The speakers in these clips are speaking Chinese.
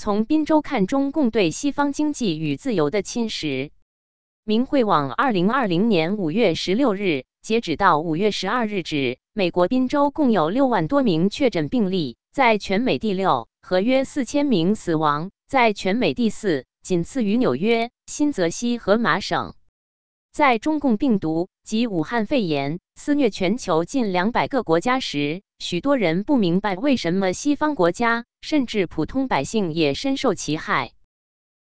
从滨州看中共对西方经济与自由的侵蚀。明慧网二零二零年五月十六日，截止到五月十二日止，美国滨州共有六万多名确诊病例，在全美第六，和约四千名死亡，在全美第四，仅次于纽约、新泽西和麻省。在中共病毒及武汉肺炎肆虐全球近两百个国家时，许多人不明白为什么西方国家甚至普通百姓也深受其害。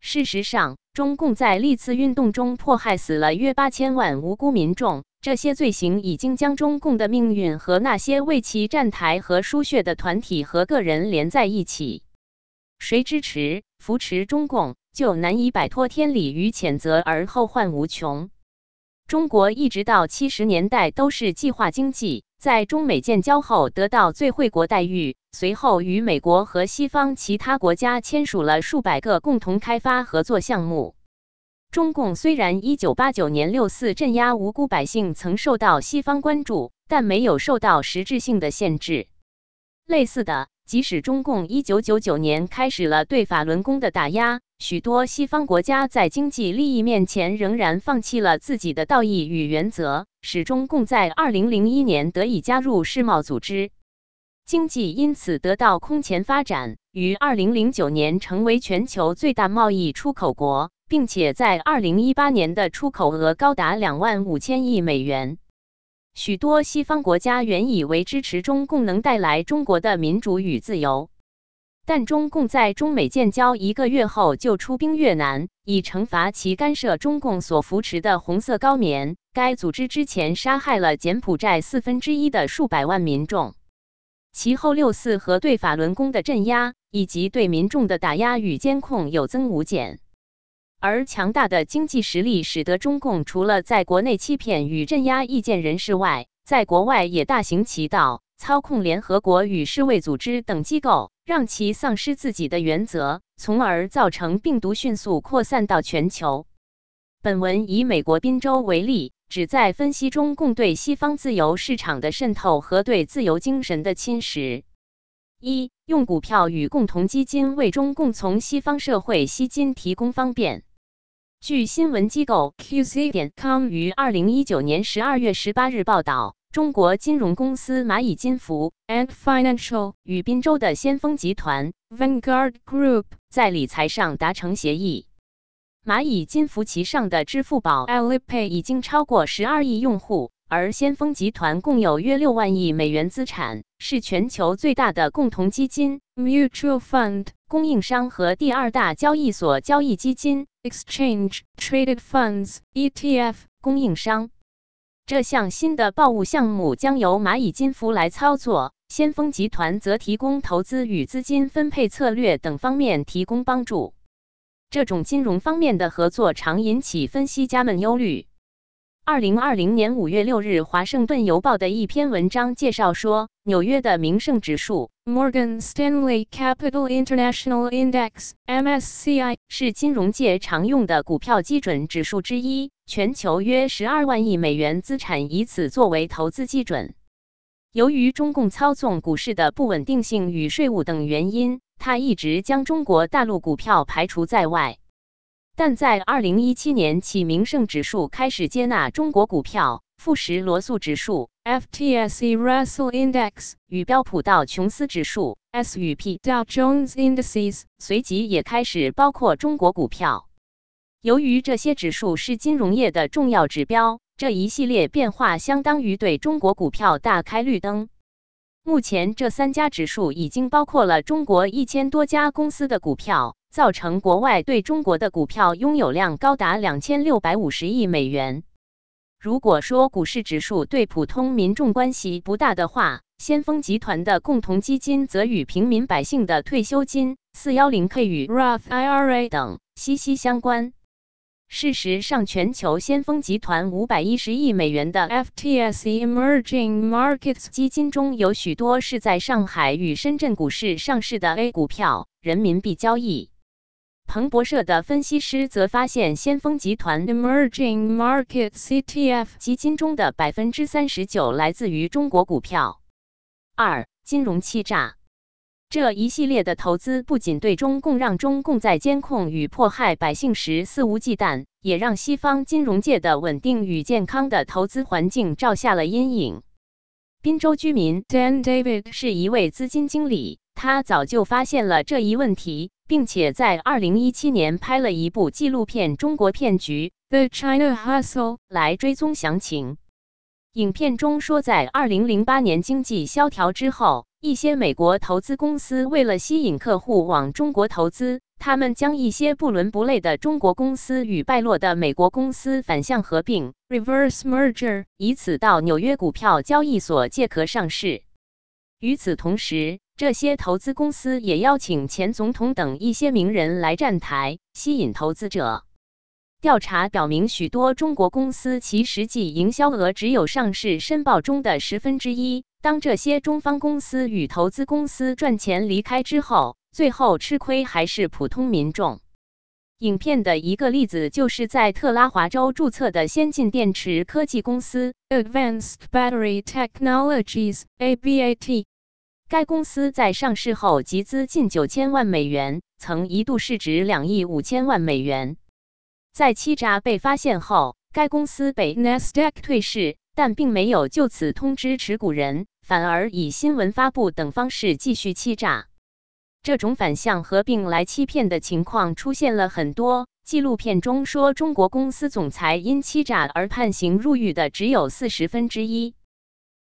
事实上，中共在历次运动中迫害死了约八千万无辜民众，这些罪行已经将中共的命运和那些为其站台和输血的团体和个人连在一起。谁支持、扶持中共，就难以摆脱天理与谴责，而后患无穷。中国一直到七十年代都是计划经济。在中美建交后得到最惠国待遇，随后与美国和西方其他国家签署了数百个共同开发合作项目。中共虽然一九八九年六四镇压无辜百姓曾受到西方关注，但没有受到实质性的限制。类似的，即使中共一九九九年开始了对法轮功的打压，许多西方国家在经济利益面前仍然放弃了自己的道义与原则。使中共在二零零一年得以加入世贸组织，经济因此得到空前发展，于二零零九年成为全球最大贸易出口国，并且在二零一八年的出口额高达两万五千亿美元。许多西方国家原以为支持中共能带来中国的民主与自由。但中共在中美建交一个月后就出兵越南，以惩罚其干涉中共所扶持的红色高棉。该组织之前杀害了柬埔寨四分之一的数百万民众。其后六四和对法轮功的镇压，以及对民众的打压与监控有增无减。而强大的经济实力使得中共除了在国内欺骗与镇压意见人士外，在国外也大行其道。操控联合国与世卫组织等机构，让其丧失自己的原则，从而造成病毒迅速扩散到全球。本文以美国宾州为例，旨在分析中共对西方自由市场的渗透和对自由精神的侵蚀。一、用股票与共同基金为中共从西方社会吸金提供方便。据新闻机构 QC 点 com 于二零一九年十二月十八日报道。中国金融公司蚂蚁金服 Ant Financial 与滨州的先锋集团 Vanguard Group 在理财上达成协议。蚂蚁金服旗上的支付宝 Alipay 已经超过十二亿用户，而先锋集团共有约六万亿美元资产，是全球最大的共同基金 Mutual Fund 供应商和第二大交易所交易基金 Exchange Traded Funds ETF 供应商。这项新的报务项目将由蚂蚁金服来操作，先锋集团则提供投资与资金分配策略等方面提供帮助。这种金融方面的合作常引起分析家们忧虑。二零二零年五月六日，《华盛顿邮报》的一篇文章介绍说，纽约的名胜指数 （Morgan Stanley Capital International Index，MSCI） 是金融界常用的股票基准指数之一，全球约十二万亿美元资产以此作为投资基准。由于中共操纵股市的不稳定性与税务等原因，它一直将中国大陆股票排除在外。但在二零一七年起，名胜指数开始接纳中国股票，富时罗素指数 （FTSE Russell Index） 与标普道琼斯指数 （S 与 P Dow Jones Indices） 随即也开始包括中国股票。由于这些指数是金融业的重要指标，这一系列变化相当于对中国股票大开绿灯。目前，这三家指数已经包括了中国一千多家公司的股票。造成国外对中国的股票拥有量高达两千六百五十亿美元。如果说股市指数对普通民众关系不大的话，先锋集团的共同基金则与平民百姓的退休金、四幺零 K 与 Roth IRA 等息息相关。事实上，全球先锋集团五百一十亿美元的 FTSE Emerging Markets 基金中有许多是在上海与深圳股市上市的 A 股票，人民币交易。彭博社的分析师则发现，先锋集团 Emerging Market ETF 基金中的百分之三十九来自于中国股票。二、金融欺诈。这一系列的投资不仅对中共让中共在监控与迫害百姓时肆无忌惮，也让西方金融界的稳定与健康的投资环境照下了阴影。滨州居民 Dan David 是一位资金经理，他早就发现了这一问题，并且在2017年拍了一部纪录片《中国骗局》The China Hustle 来追踪详情。影片中说，在2008年经济萧条之后。一些美国投资公司为了吸引客户往中国投资，他们将一些不伦不类的中国公司与败落的美国公司反向合并 （reverse merger），以此到纽约股票交易所借壳上市。与此同时，这些投资公司也邀请前总统等一些名人来站台，吸引投资者。调查表明，许多中国公司其实际营销额只有上市申报中的十分之一。当这些中方公司与投资公司赚钱离开之后，最后吃亏还是普通民众。影片的一个例子就是在特拉华州注册的先进电池科技公司 Advanced Battery Technologies (ABAT)。该公司在上市后集资近九千万美元，曾一度市值两亿五千万美元。在欺诈被发现后，该公司被 Nasdaq 退市，但并没有就此通知持股人。反而以新闻发布等方式继续欺诈，这种反向合并来欺骗的情况出现了很多。纪录片中说，中国公司总裁因欺诈而判刑入狱的只有四十分之一。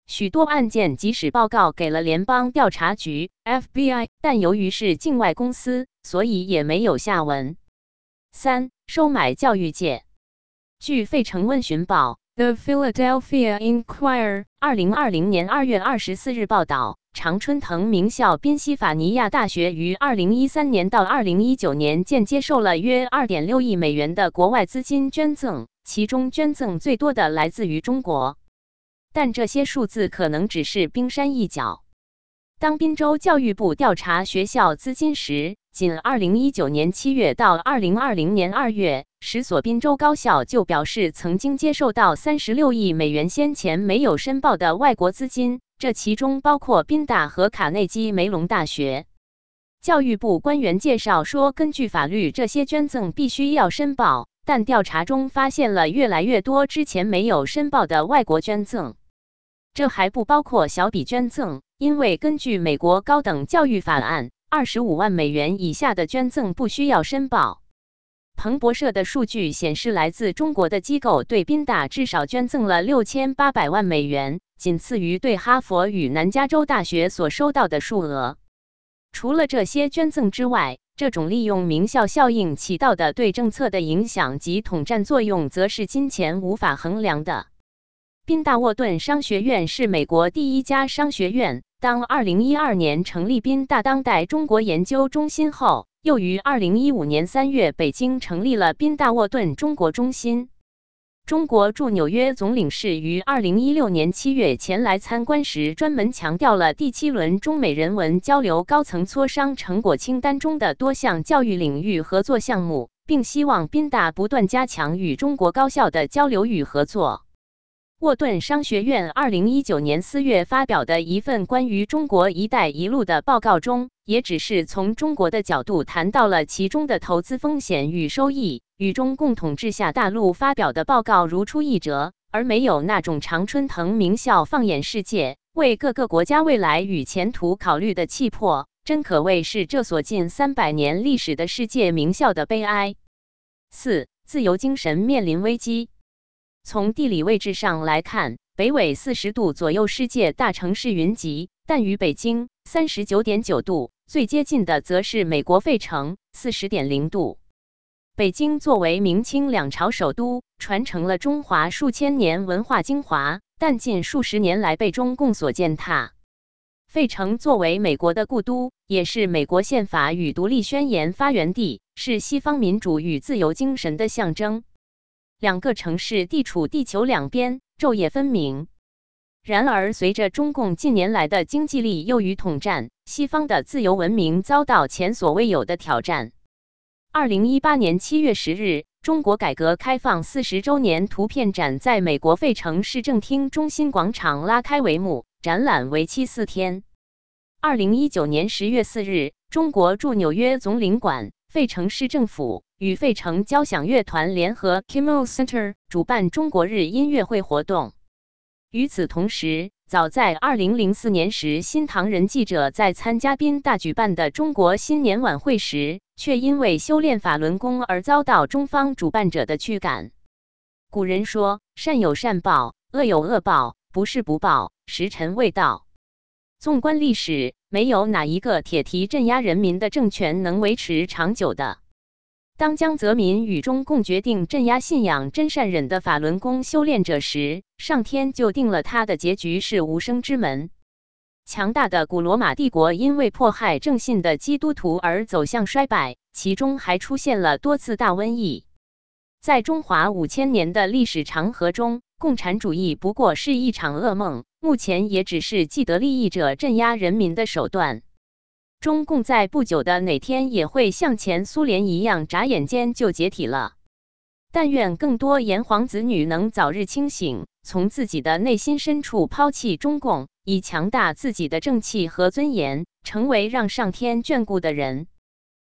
许多案件即使报告给了联邦调查局 （FBI），但由于是境外公司，所以也没有下文。三、收买教育界。据费城问询报。The Philadelphia Inquirer 二零二零年二月二十四日报道，常春藤名校宾夕法尼亚大学于二零一三年到二零一九年间接受了约二点六亿美元的国外资金捐赠，其中捐赠最多的来自于中国。但这些数字可能只是冰山一角。当宾州教育部调查学校资金时，仅2019年7月到2020年2月，十所宾州高校就表示曾经接受到36亿美元先前没有申报的外国资金，这其中包括宾大和卡内基梅隆大学。教育部官员介绍说，根据法律，这些捐赠必须要申报，但调查中发现了越来越多之前没有申报的外国捐赠。这还不包括小笔捐赠，因为根据美国高等教育法案。二十五万美元以下的捐赠不需要申报。彭博社的数据显示，来自中国的机构对宾大至少捐赠了六千八百万美元，仅次于对哈佛与南加州大学所收到的数额。除了这些捐赠之外，这种利用名校效应起到的对政策的影响及统战作用，则是金钱无法衡量的。宾大沃顿商学院是美国第一家商学院。当2012年成立宾大当代中国研究中心后，又于2015年3月北京成立了宾大沃顿中国中心。中国驻纽约总领事于2016年7月前来参观时，专门强调了第七轮中美人文交流高层磋商成果清单中的多项教育领域合作项目，并希望宾大不断加强与中国高校的交流与合作。沃顿商学院二零一九年四月发表的一份关于中国“一带一路”的报告中，也只是从中国的角度谈到了其中的投资风险与收益，与中共统治下大陆发表的报告如出一辙，而没有那种常春藤名校放眼世界，为各个国家未来与前途考虑的气魄，真可谓是这所近三百年历史的世界名校的悲哀。四、自由精神面临危机。从地理位置上来看，北纬四十度左右，世界大城市云集，但与北京三十九点九度最接近的，则是美国费城四十点零度。北京作为明清两朝首都，传承了中华数千年文化精华，但近数十年来被中共所践踏。费城作为美国的故都，也是美国宪法与独立宣言发源地，是西方民主与自由精神的象征。两个城市地处地球两边，昼夜分明。然而，随着中共近年来的经济力诱与统战，西方的自由文明遭到前所未有的挑战。二零一八年七月十日，中国改革开放四十周年图片展在美国费城市政厅中心广场拉开帷幕，展览为期四天。二零一九年十月四日，中国驻纽约总领馆、费城市政府与费城交响乐团联合 Kimmel Center 主办中国日音乐会活动。与此同时，早在二零零四年时，新唐人记者在参加宾大举办的中国新年晚会时，却因为修炼法轮功而遭到中方主办者的驱赶。古人说：“善有善报，恶有恶报，不是不报，时辰未到。”纵观历史，没有哪一个铁蹄镇压人民的政权能维持长久的。当江泽民与中共决定镇压信仰真善忍的法轮功修炼者时，上天就定了他的结局是无声之门。强大的古罗马帝国因为迫害正信的基督徒而走向衰败，其中还出现了多次大瘟疫。在中华五千年的历史长河中，共产主义不过是一场噩梦。目前也只是既得利益者镇压人民的手段。中共在不久的哪天也会像前苏联一样，眨眼间就解体了。但愿更多炎黄子女能早日清醒，从自己的内心深处抛弃中共，以强大自己的正气和尊严，成为让上天眷顾的人。